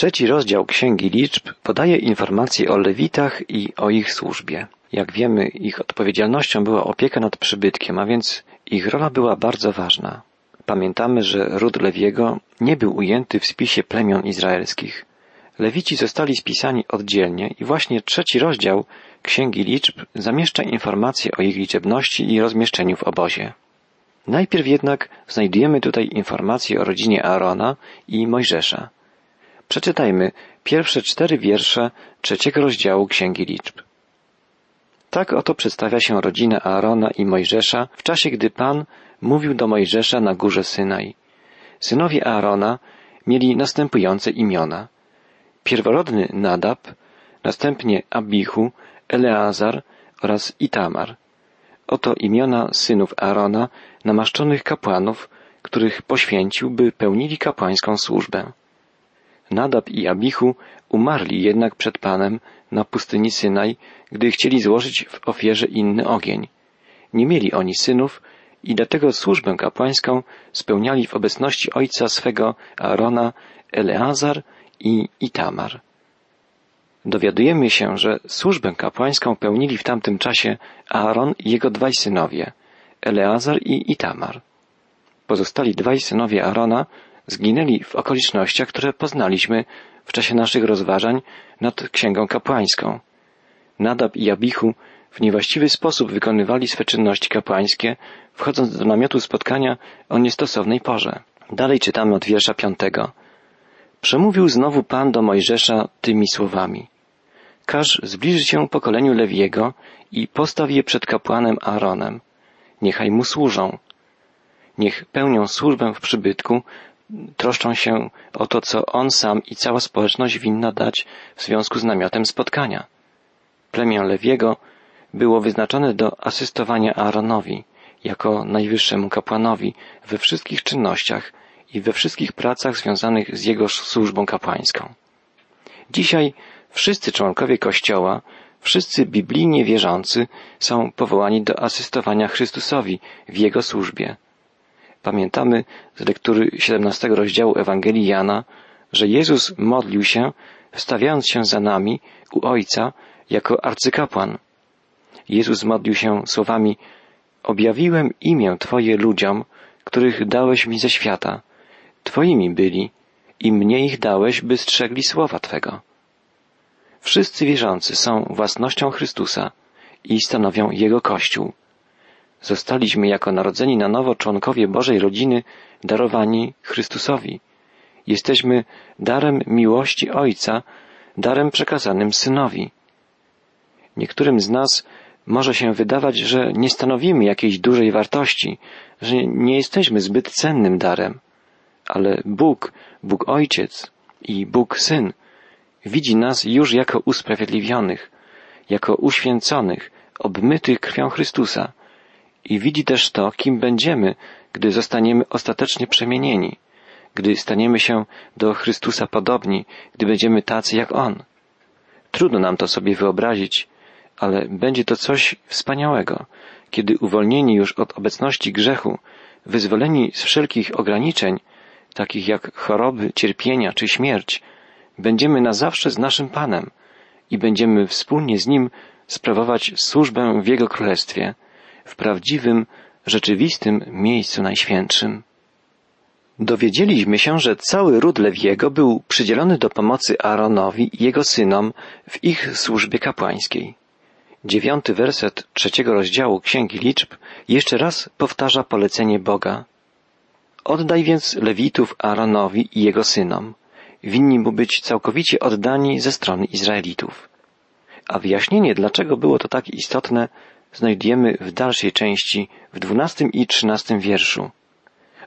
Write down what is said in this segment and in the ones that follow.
Trzeci rozdział Księgi Liczb podaje informacje o Lewitach i o ich służbie. Jak wiemy, ich odpowiedzialnością była opieka nad przybytkiem, a więc ich rola była bardzo ważna. Pamiętamy, że ród Lewiego nie był ujęty w spisie plemion izraelskich. Lewici zostali spisani oddzielnie i właśnie trzeci rozdział Księgi Liczb zamieszcza informacje o ich liczebności i rozmieszczeniu w obozie. Najpierw jednak znajdujemy tutaj informacje o rodzinie Aarona i Mojżesza. Przeczytajmy pierwsze cztery wiersze trzeciego rozdziału Księgi Liczb. Tak oto przedstawia się rodzina Aarona i Mojżesza w czasie, gdy Pan mówił do Mojżesza na górze Synaj. Synowie Aarona mieli następujące imiona. Pierworodny Nadab, następnie Abichu, Eleazar oraz Itamar. Oto imiona synów Aarona, namaszczonych kapłanów, których poświęcił, by pełnili kapłańską służbę. Nadab i Abichu umarli jednak przed Panem na pustyni Synaj, gdy chcieli złożyć w ofierze inny ogień. Nie mieli oni synów i dlatego służbę kapłańską spełniali w obecności ojca swego Aarona, Eleazar i Itamar. Dowiadujemy się, że służbę kapłańską pełnili w tamtym czasie Aaron i jego dwaj synowie, Eleazar i Itamar. Pozostali dwaj synowie Aarona zginęli w okolicznościach, które poznaliśmy w czasie naszych rozważań nad księgą kapłańską. Nadab i Abichu w niewłaściwy sposób wykonywali swe czynności kapłańskie, wchodząc do namiotu spotkania o niestosownej porze. Dalej czytamy od wiersza piątego. Przemówił znowu Pan do Mojżesza tymi słowami. Każ zbliżyć się pokoleniu Lewiego i postaw je przed kapłanem Aaronem. Niechaj mu służą. Niech pełnią służbę w przybytku, troszczą się o to, co on sam i cała społeczność winna dać w związku z namiotem spotkania. Plemię Lewiego było wyznaczone do asystowania Aaronowi jako najwyższemu kapłanowi we wszystkich czynnościach i we wszystkich pracach związanych z jego służbą kapłańską. Dzisiaj wszyscy członkowie Kościoła, wszyscy biblijnie wierzący są powołani do asystowania Chrystusowi w jego służbie. Pamiętamy z lektury 17 rozdziału Ewangelii Jana, że Jezus modlił się, wstawiając się za nami u Ojca jako arcykapłan. Jezus modlił się słowami Objawiłem imię Twoje ludziom, których dałeś mi ze świata. Twoimi byli i mnie ich dałeś, by strzegli słowa Twego. Wszyscy wierzący są własnością Chrystusa i stanowią Jego Kościół. Zostaliśmy jako narodzeni na nowo członkowie Bożej rodziny darowani Chrystusowi. Jesteśmy darem miłości Ojca, darem przekazanym Synowi. Niektórym z nas może się wydawać, że nie stanowimy jakiejś dużej wartości, że nie jesteśmy zbyt cennym darem, ale Bóg, Bóg Ojciec i Bóg Syn widzi nas już jako usprawiedliwionych, jako uświęconych, obmytych krwią Chrystusa i widzi też to, kim będziemy, gdy zostaniemy ostatecznie przemienieni, gdy staniemy się do Chrystusa podobni, gdy będziemy tacy jak On. Trudno nam to sobie wyobrazić, ale będzie to coś wspaniałego, kiedy uwolnieni już od obecności grzechu, wyzwoleni z wszelkich ograniczeń, takich jak choroby, cierpienia czy śmierć, będziemy na zawsze z naszym Panem i będziemy wspólnie z Nim sprawować służbę w Jego Królestwie, w prawdziwym, rzeczywistym miejscu najświętszym. Dowiedzieliśmy się, że cały ród Lewiego był przydzielony do pomocy Aaronowi i jego synom w ich służbie kapłańskiej. Dziewiąty werset trzeciego rozdziału Księgi Liczb jeszcze raz powtarza polecenie Boga. Oddaj więc Lewitów Aaronowi i jego synom. Winni mu być całkowicie oddani ze strony Izraelitów. A wyjaśnienie, dlaczego było to tak istotne, znajdujemy w dalszej części, w dwunastym i trzynastym wierszu.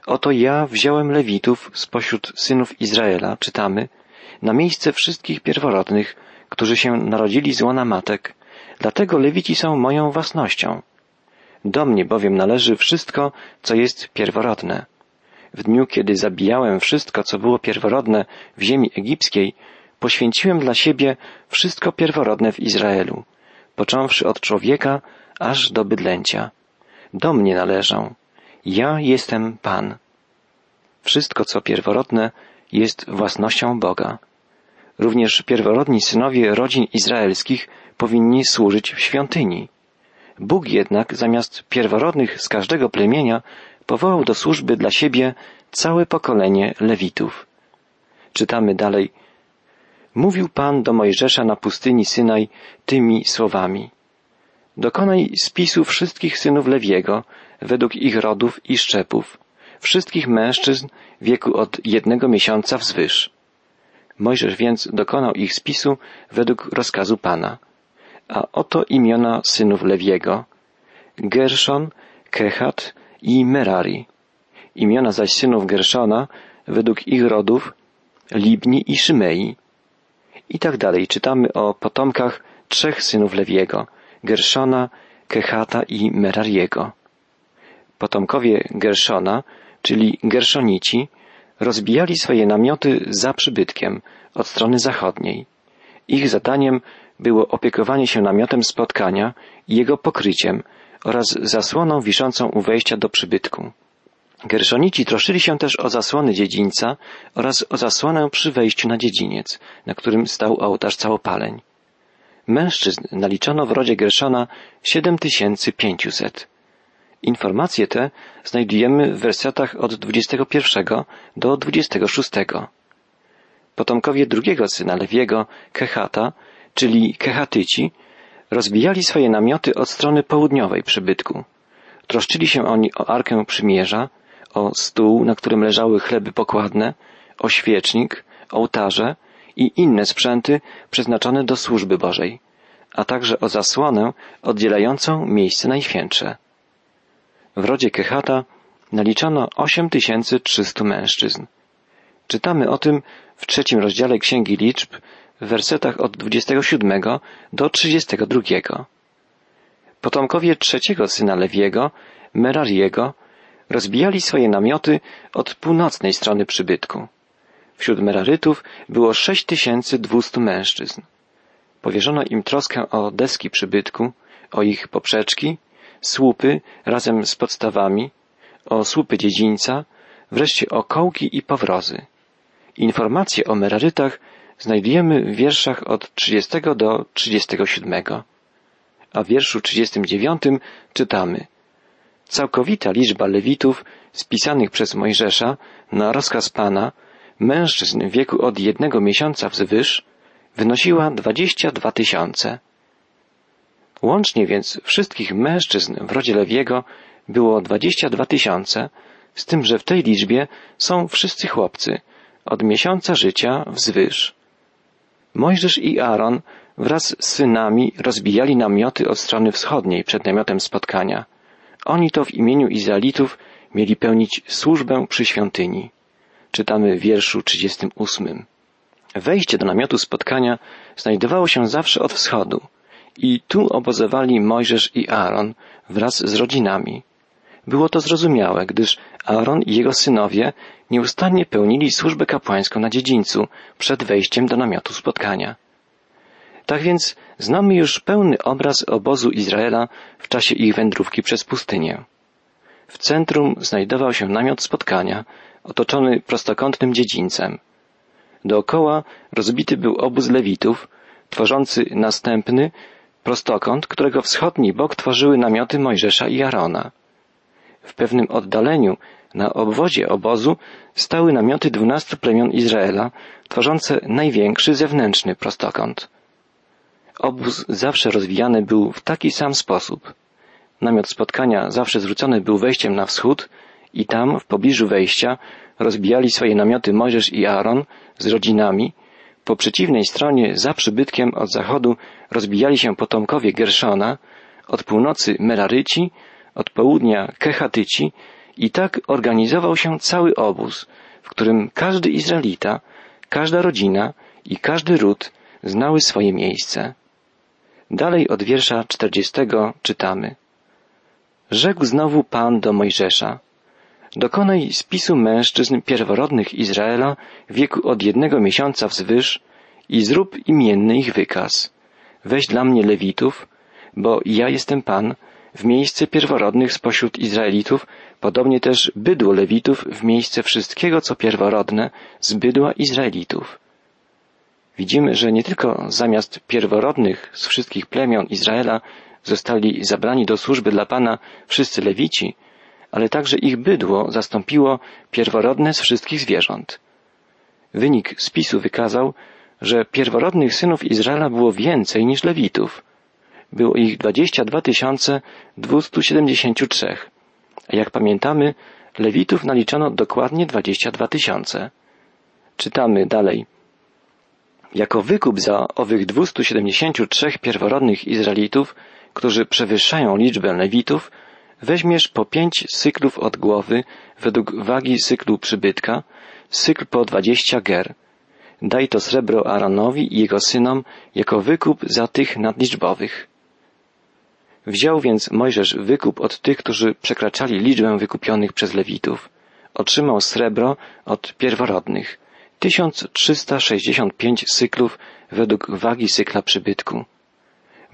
Oto ja wziąłem Lewitów spośród synów Izraela, czytamy, na miejsce wszystkich pierworodnych, którzy się narodzili z łona matek, dlatego Lewici są moją własnością. Do mnie bowiem należy wszystko, co jest pierworodne. W dniu, kiedy zabijałem wszystko, co było pierworodne w ziemi egipskiej, poświęciłem dla siebie wszystko pierworodne w Izraelu, począwszy od człowieka aż do bydlęcia. Do mnie należą. Ja jestem Pan. Wszystko, co pierworodne, jest własnością Boga. Również pierworodni synowie rodzin izraelskich powinni służyć w świątyni. Bóg jednak zamiast pierworodnych z każdego plemienia powołał do służby dla siebie całe pokolenie Lewitów. Czytamy dalej. Mówił Pan do Mojżesza na pustyni Synaj tymi słowami. Dokonaj spisu wszystkich synów Lewiego według ich rodów i szczepów, wszystkich mężczyzn w wieku od jednego miesiąca wzwyż. Mojżesz więc dokonał ich spisu według rozkazu Pana. A oto imiona synów Lewiego. Gerszon, Kehat i Merari. Imiona zaś synów Gerszona według ich rodów Libni i Szymei. I tak dalej czytamy o potomkach trzech synów Lewiego, Gerszona, Kehata i Merariego. Potomkowie Gerszona, czyli Gerszonici, rozbijali swoje namioty za przybytkiem od strony zachodniej. Ich zadaniem było opiekowanie się namiotem spotkania i jego pokryciem oraz zasłoną wiszącą u wejścia do przybytku. Gerszonici troszczyli się też o zasłony dziedzińca oraz o zasłonę przy wejściu na dziedziniec, na którym stał ołtarz całopaleń. Mężczyzn naliczono w rodzie Gerszona 7500. Informacje te znajdujemy w wersetach od 21 do 26. Potomkowie drugiego syna Lewiego, Kehata, czyli Kehatyci, rozbijali swoje namioty od strony południowej przybytku. Troszczyli się oni o Arkę Przymierza, o stół, na którym leżały chleby pokładne, o świecznik, ołtarze i inne sprzęty przeznaczone do służby Bożej, a także o zasłonę oddzielającą miejsce najświętsze. W rodzie Kehata naliczono 8300 mężczyzn. Czytamy o tym w trzecim rozdziale Księgi Liczb w wersetach od 27 do 32. Potomkowie trzeciego syna Lewiego, Merariego, rozbijali swoje namioty od północnej strony przybytku. Wśród Merarytów było 6200 mężczyzn. Powierzono im troskę o deski przybytku, o ich poprzeczki, słupy razem z podstawami, o słupy dziedzińca, wreszcie o kołki i powrozy. Informacje o Merarytach znajdujemy w wierszach od 30 do 37. A w wierszu 39 czytamy Całkowita liczba lewitów spisanych przez Mojżesza na rozkaz Pana, mężczyzn w wieku od jednego miesiąca wzwyż, wynosiła dwadzieścia dwa tysiące. Łącznie więc wszystkich mężczyzn w rodzie Lewiego było dwadzieścia dwa tysiące, z tym, że w tej liczbie są wszyscy chłopcy, od miesiąca życia wzwyż. Mojżesz i Aaron wraz z synami rozbijali namioty od strony wschodniej przed namiotem spotkania. Oni to w imieniu Izraelitów mieli pełnić służbę przy świątyni. Czytamy w wierszu 38. Wejście do namiotu spotkania znajdowało się zawsze od wschodu i tu obozowali Mojżesz i Aaron wraz z rodzinami. Było to zrozumiałe, gdyż Aaron i jego synowie nieustannie pełnili służbę kapłańską na dziedzińcu przed wejściem do namiotu spotkania. Tak więc znamy już pełny obraz obozu Izraela w czasie ich wędrówki przez pustynię. W centrum znajdował się namiot spotkania, otoczony prostokątnym dziedzińcem. Dookoła rozbity był obóz Lewitów, tworzący następny prostokąt, którego wschodni bok tworzyły namioty Mojżesza i Arona. W pewnym oddaleniu na obwodzie obozu stały namioty dwunastu plemion Izraela, tworzące największy zewnętrzny prostokąt. Obóz zawsze rozwijany był w taki sam sposób. Namiot spotkania zawsze zwrócony był wejściem na wschód i tam, w pobliżu wejścia, rozbijali swoje namioty Mojżesz i Aaron z rodzinami. Po przeciwnej stronie, za przybytkiem od zachodu, rozbijali się potomkowie Gerszona, od północy Meraryci, od południa Kehatyci i tak organizował się cały obóz, w którym każdy Izraelita, każda rodzina i każdy ród znały swoje miejsce. Dalej od wiersza czterdziestego czytamy. Rzekł znowu Pan do Mojżesza, dokonaj spisu mężczyzn pierworodnych Izraela w wieku od jednego miesiąca wzwyż i zrób imienny ich wykaz. Weź dla mnie Lewitów, bo ja jestem Pan, w miejsce pierworodnych spośród Izraelitów, podobnie też bydło Lewitów w miejsce wszystkiego, co pierworodne z bydła Izraelitów. widzimy, że nie tylko zamiast pierworodnych z wszystkich plemion Izraela zostali zabrani do służby dla Pana wszyscy lewici, ale także ich bydło zastąpiło pierworodne z wszystkich zwierząt. Wynik spisu wykazał, że pierworodnych synów Izraela było więcej niż lewitów. Było ich 22 273. A jak pamiętamy, lewitów naliczono dokładnie 22 tysiące. Czytamy dalej. Jako wykup za owych 273 pierworodnych Izraelitów, którzy przewyższają liczbę lewitów, weźmiesz po pięć syklów od głowy według wagi syklu przybytka, sykl po dwadzieścia ger. Daj to srebro Aaronowi i jego synom jako wykup za tych nadliczbowych. Wziął więc Mojżesz wykup od tych, którzy przekraczali liczbę wykupionych przez Lewitów. Otrzymał srebro od pierworodnych. 1365 syklów według wagi sykla przybytku.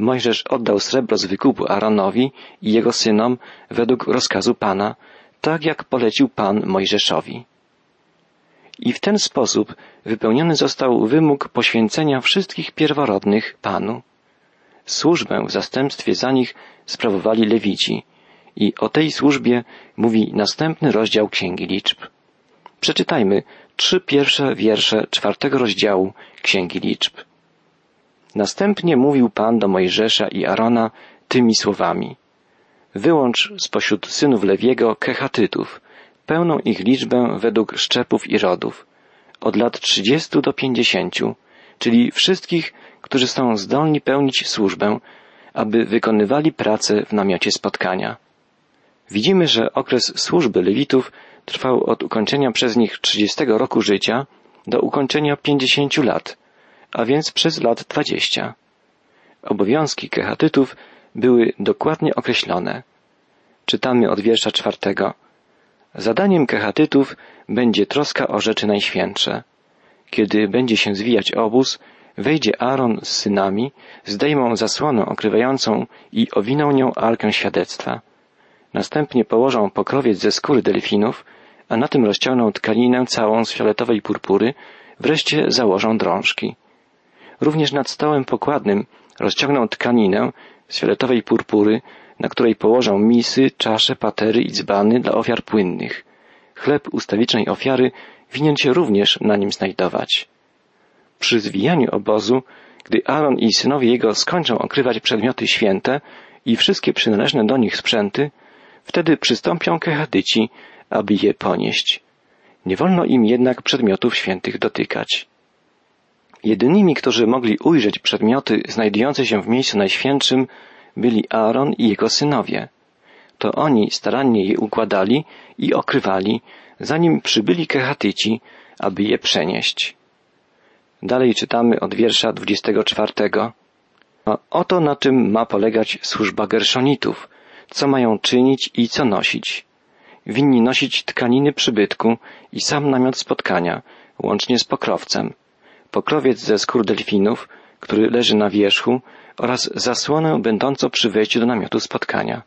Mojżesz oddał srebro z wykupu Aaronowi i jego synom według rozkazu Pana, tak jak polecił Pan Mojżeszowi. I w ten sposób wypełniony został wymóg poświęcenia wszystkich pierworodnych Panu. Służbę w zastępstwie za nich sprawowali Lewici i o tej służbie mówi następny rozdział Księgi Liczb. Przeczytajmy trzy pierwsze wiersze czwartego rozdziału Księgi Liczb. Następnie mówił Pan do Mojżesza i Arona tymi słowami. Wyłącz spośród synów Lewiego kechatytów, pełną ich liczbę według szczepów i rodów, od lat trzydziestu do pięćdziesięciu, czyli wszystkich, którzy są zdolni pełnić służbę, aby wykonywali pracę w namiocie spotkania. Widzimy, że okres służby Lewitów trwał od ukończenia przez nich trzydziestego roku życia do ukończenia pięćdziesięciu lat, a więc przez lat dwadzieścia. Obowiązki kehatytów były dokładnie określone. Czytamy od wiersza czwartego. Zadaniem kehatytów będzie troska o rzeczy najświętsze. Kiedy będzie się zwijać obóz, wejdzie Aaron z synami, zdejmą zasłonę okrywającą i owiną nią arkę świadectwa. Następnie położą pokrowiec ze skóry delfinów, a na tym rozciągną tkaninę całą z fioletowej purpury, wreszcie założą drążki. Również nad stołem pokładnym rozciągną tkaninę z fioletowej purpury, na której położą misy, czasze, patery i dzbany dla ofiar płynnych. Chleb ustawicznej ofiary winien się również na nim znajdować. Przy zwijaniu obozu, gdy Aaron i synowie jego skończą okrywać przedmioty święte i wszystkie przynależne do nich sprzęty, wtedy przystąpią kehadyci, aby je ponieść. Nie wolno im jednak przedmiotów świętych dotykać. Jedynymi, którzy mogli ujrzeć przedmioty znajdujące się w miejscu najświętszym, byli Aaron i jego synowie. To oni starannie je układali i okrywali, zanim przybyli kehatyci, aby je przenieść. Dalej czytamy od wiersza 24. Oto na czym ma polegać służba gerszonitów, co mają czynić i co nosić. Winni nosić tkaniny przybytku i sam namiot spotkania, łącznie z pokrowcem. Pokrowiec ze skór delfinów, który leży na wierzchu, oraz zasłonę będącą przy wejściu do namiotu spotkania.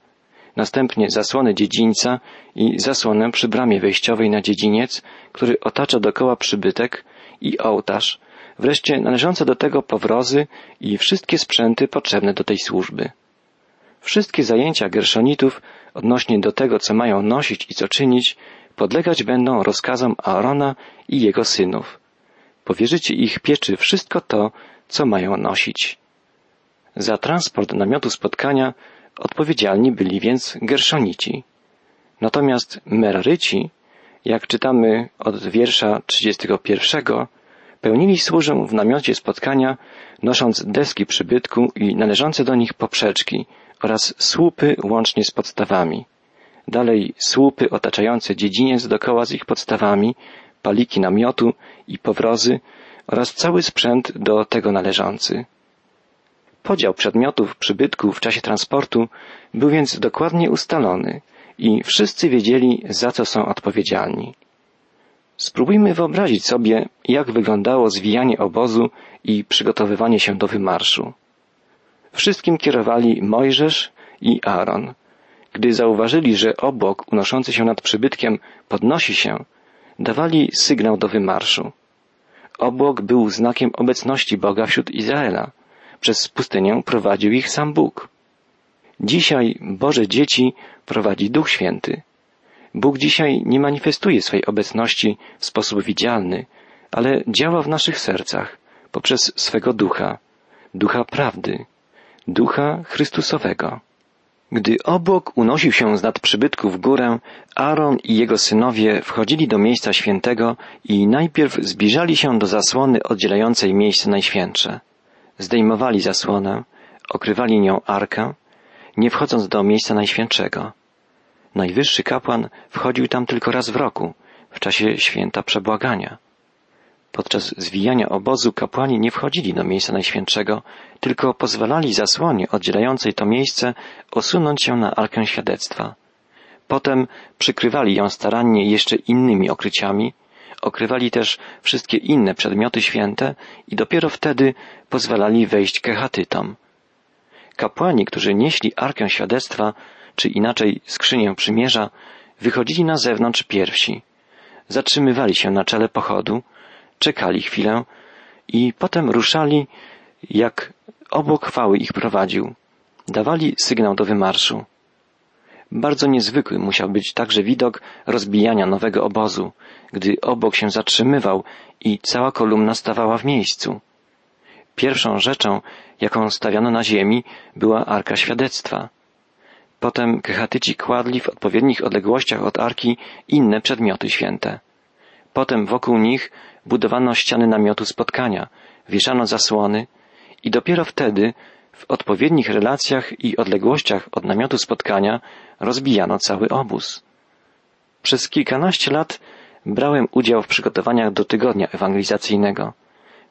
Następnie zasłonę dziedzińca i zasłonę przy bramie wejściowej na dziedziniec, który otacza dokoła przybytek i ołtarz, wreszcie należące do tego powrozy i wszystkie sprzęty potrzebne do tej służby. Wszystkie zajęcia gerszonitów odnośnie do tego, co mają nosić i co czynić, podlegać będą rozkazom Aarona i jego synów. Powierzycie ich pieczy wszystko to, co mają nosić. Za transport namiotu spotkania odpowiedzialni byli więc Gerszonici. Natomiast Meraryci, jak czytamy od wiersza 31, pełnili służę w namiocie spotkania, nosząc deski przybytku i należące do nich poprzeczki oraz słupy łącznie z podstawami. Dalej słupy otaczające dziedziniec dokoła z ich podstawami, paliki namiotu i powrozy oraz cały sprzęt do tego należący. Podział przedmiotów przybytku w czasie transportu był więc dokładnie ustalony i wszyscy wiedzieli, za co są odpowiedzialni. Spróbujmy wyobrazić sobie, jak wyglądało zwijanie obozu i przygotowywanie się do wymarszu. Wszystkim kierowali Mojżesz i Aaron. Gdy zauważyli, że obok unoszący się nad przybytkiem podnosi się, dawali sygnał do wymarszu. Obłok był znakiem obecności Boga wśród Izraela. Przez pustynię prowadził ich sam Bóg. Dzisiaj Boże dzieci prowadzi Duch Święty. Bóg dzisiaj nie manifestuje swej obecności w sposób widzialny, ale działa w naszych sercach poprzez swego ducha, ducha prawdy, ducha Chrystusowego. Gdy obłok unosił się z nad przybytku w górę, Aaron i jego synowie wchodzili do miejsca świętego i najpierw zbliżali się do zasłony oddzielającej miejsce najświętsze. Zdejmowali zasłonę, okrywali nią arkę, nie wchodząc do miejsca najświętszego. Najwyższy kapłan wchodził tam tylko raz w roku, w czasie święta przebłagania. Podczas zwijania obozu kapłani nie wchodzili do miejsca najświętszego, tylko pozwalali zasłonie oddzielającej to miejsce osunąć się na arkę świadectwa. Potem przykrywali ją starannie jeszcze innymi okryciami, okrywali też wszystkie inne przedmioty święte i dopiero wtedy pozwalali wejść kehatytom. Kapłani, którzy nieśli arkę świadectwa, czy inaczej skrzynię przymierza, wychodzili na zewnątrz pierwsi. Zatrzymywali się na czele pochodu, czekali chwilę i potem ruszali, jak obok chwały ich prowadził. Dawali sygnał do wymarszu. Bardzo niezwykły musiał być także widok rozbijania nowego obozu, gdy obok się zatrzymywał i cała kolumna stawała w miejscu. Pierwszą rzeczą, jaką stawiano na ziemi, była Arka Świadectwa. Potem kehatyci kładli w odpowiednich odległościach od arki inne przedmioty święte. Potem wokół nich budowano ściany namiotu spotkania, wieszano zasłony i dopiero wtedy w odpowiednich relacjach i odległościach od namiotu spotkania rozbijano cały obóz. Przez kilkanaście lat brałem udział w przygotowaniach do tygodnia ewangelizacyjnego.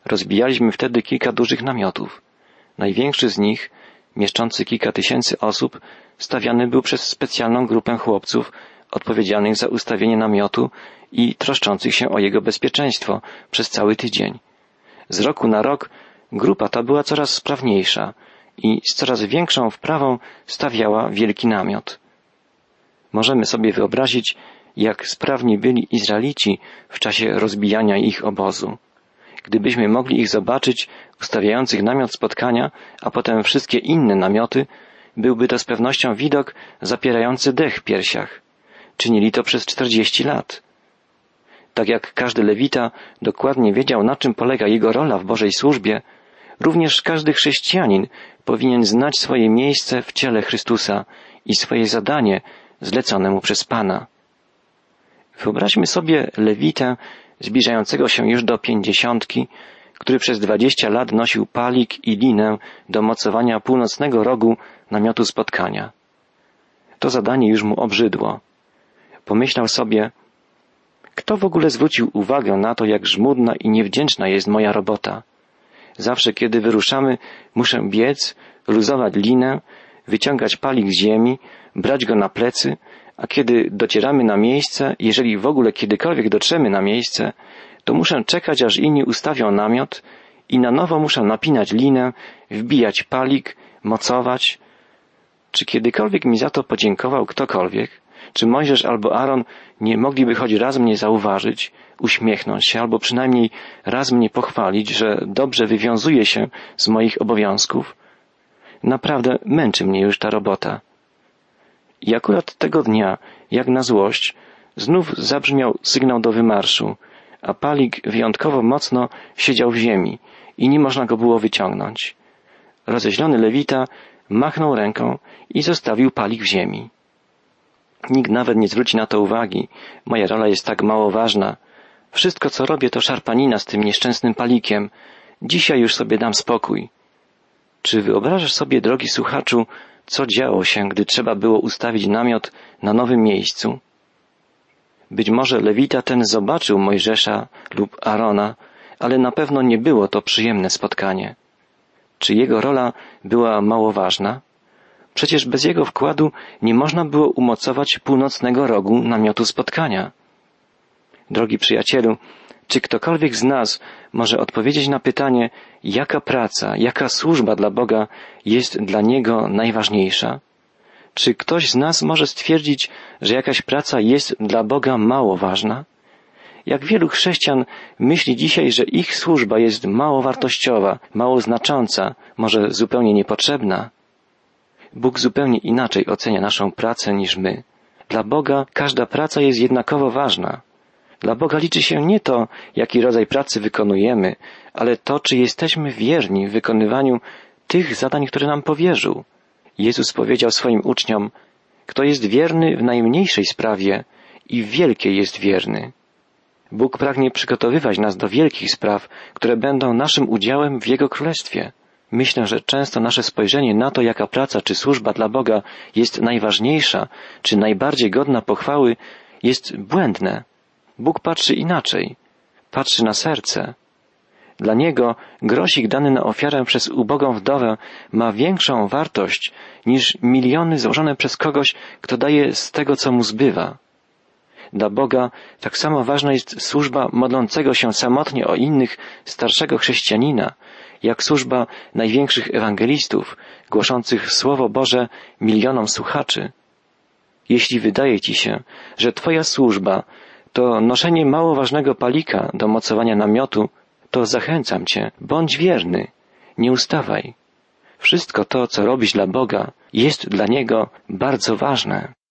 Rozbijaliśmy wtedy kilka dużych namiotów. Największy z nich, mieszczący kilka tysięcy osób, stawiany był przez specjalną grupę chłopców odpowiedzialnych za ustawienie namiotu i troszczących się o jego bezpieczeństwo przez cały tydzień. Z roku na rok grupa ta była coraz sprawniejsza i z coraz większą wprawą stawiała wielki namiot. Możemy sobie wyobrazić, jak sprawni byli Izraelici w czasie rozbijania ich obozu. Gdybyśmy mogli ich zobaczyć ustawiających namiot spotkania, a potem wszystkie inne namioty, byłby to z pewnością widok zapierający dech w piersiach. Czynili to przez czterdzieści lat. Tak jak każdy lewita dokładnie wiedział, na czym polega jego rola w Bożej służbie, również każdy chrześcijanin powinien znać swoje miejsce w ciele Chrystusa i swoje zadanie zlecone mu przez Pana. Wyobraźmy sobie lewitę zbliżającego się już do pięćdziesiątki, który przez dwadzieścia lat nosił palik i linę do mocowania północnego rogu namiotu spotkania. To zadanie już mu obrzydło. Pomyślał sobie, kto w ogóle zwrócił uwagę na to, jak żmudna i niewdzięczna jest moja robota? Zawsze, kiedy wyruszamy, muszę biec, luzować linę, wyciągać palik z ziemi, brać go na plecy, a kiedy docieramy na miejsce, jeżeli w ogóle kiedykolwiek dotrzemy na miejsce, to muszę czekać, aż inni ustawią namiot i na nowo muszę napinać linę, wbijać palik, mocować. Czy kiedykolwiek mi za to podziękował ktokolwiek? Czy Mojżesz albo Aaron nie mogliby choć raz mnie zauważyć, uśmiechnąć się, albo przynajmniej raz mnie pochwalić, że dobrze wywiązuje się z moich obowiązków? Naprawdę męczy mnie już ta robota. I akurat tego dnia, jak na złość, znów zabrzmiał sygnał do wymarszu, a palik wyjątkowo mocno siedział w ziemi i nie można go było wyciągnąć. Rozeźlony lewita machnął ręką i zostawił palik w ziemi. Nikt nawet nie zwróci na to uwagi. Moja rola jest tak mało ważna. Wszystko, co robię, to szarpanina z tym nieszczęsnym palikiem. Dzisiaj już sobie dam spokój. Czy wyobrażasz sobie, drogi słuchaczu, co działo się, gdy trzeba było ustawić namiot na nowym miejscu? Być może Lewita ten zobaczył Mojżesza lub Arona, ale na pewno nie było to przyjemne spotkanie. Czy jego rola była mało ważna? Przecież bez jego wkładu nie można było umocować północnego rogu namiotu spotkania. Drogi przyjacielu, czy ktokolwiek z nas może odpowiedzieć na pytanie, jaka praca, jaka służba dla Boga jest dla Niego najważniejsza? Czy ktoś z nas może stwierdzić, że jakaś praca jest dla Boga mało ważna? jak wielu chrześcijan myśli dzisiaj, że ich służba jest mało wartościowa, mało znacząca, może zupełnie niepotrzebna. Bóg zupełnie inaczej ocenia naszą pracę niż my. Dla Boga każda praca jest jednakowo ważna. Dla Boga liczy się nie to, jaki rodzaj pracy wykonujemy, ale to, czy jesteśmy wierni w wykonywaniu tych zadań, które nam powierzył. Jezus powiedział swoim uczniom, kto jest wierny w najmniejszej sprawie i w wielkiej jest wierny. Bóg pragnie przygotowywać nas do wielkich spraw, które będą naszym udziałem w Jego Królestwie. Myślę, że często nasze spojrzenie na to, jaka praca czy służba dla Boga jest najważniejsza, czy najbardziej godna pochwały, jest błędne. Bóg patrzy inaczej. Patrzy na serce. Dla Niego grosik dany na ofiarę przez ubogą wdowę ma większą wartość niż miliony złożone przez kogoś, kto daje z tego, co mu zbywa. Dla Boga tak samo ważna jest służba modlącego się samotnie o innych starszego chrześcijanina, jak służba największych ewangelistów, głoszących Słowo Boże milionom słuchaczy. Jeśli wydaje ci się, że Twoja służba to noszenie mało ważnego palika do mocowania namiotu, to zachęcam Cię, bądź wierny, nie ustawaj. Wszystko to, co robisz dla Boga, jest dla Niego bardzo ważne.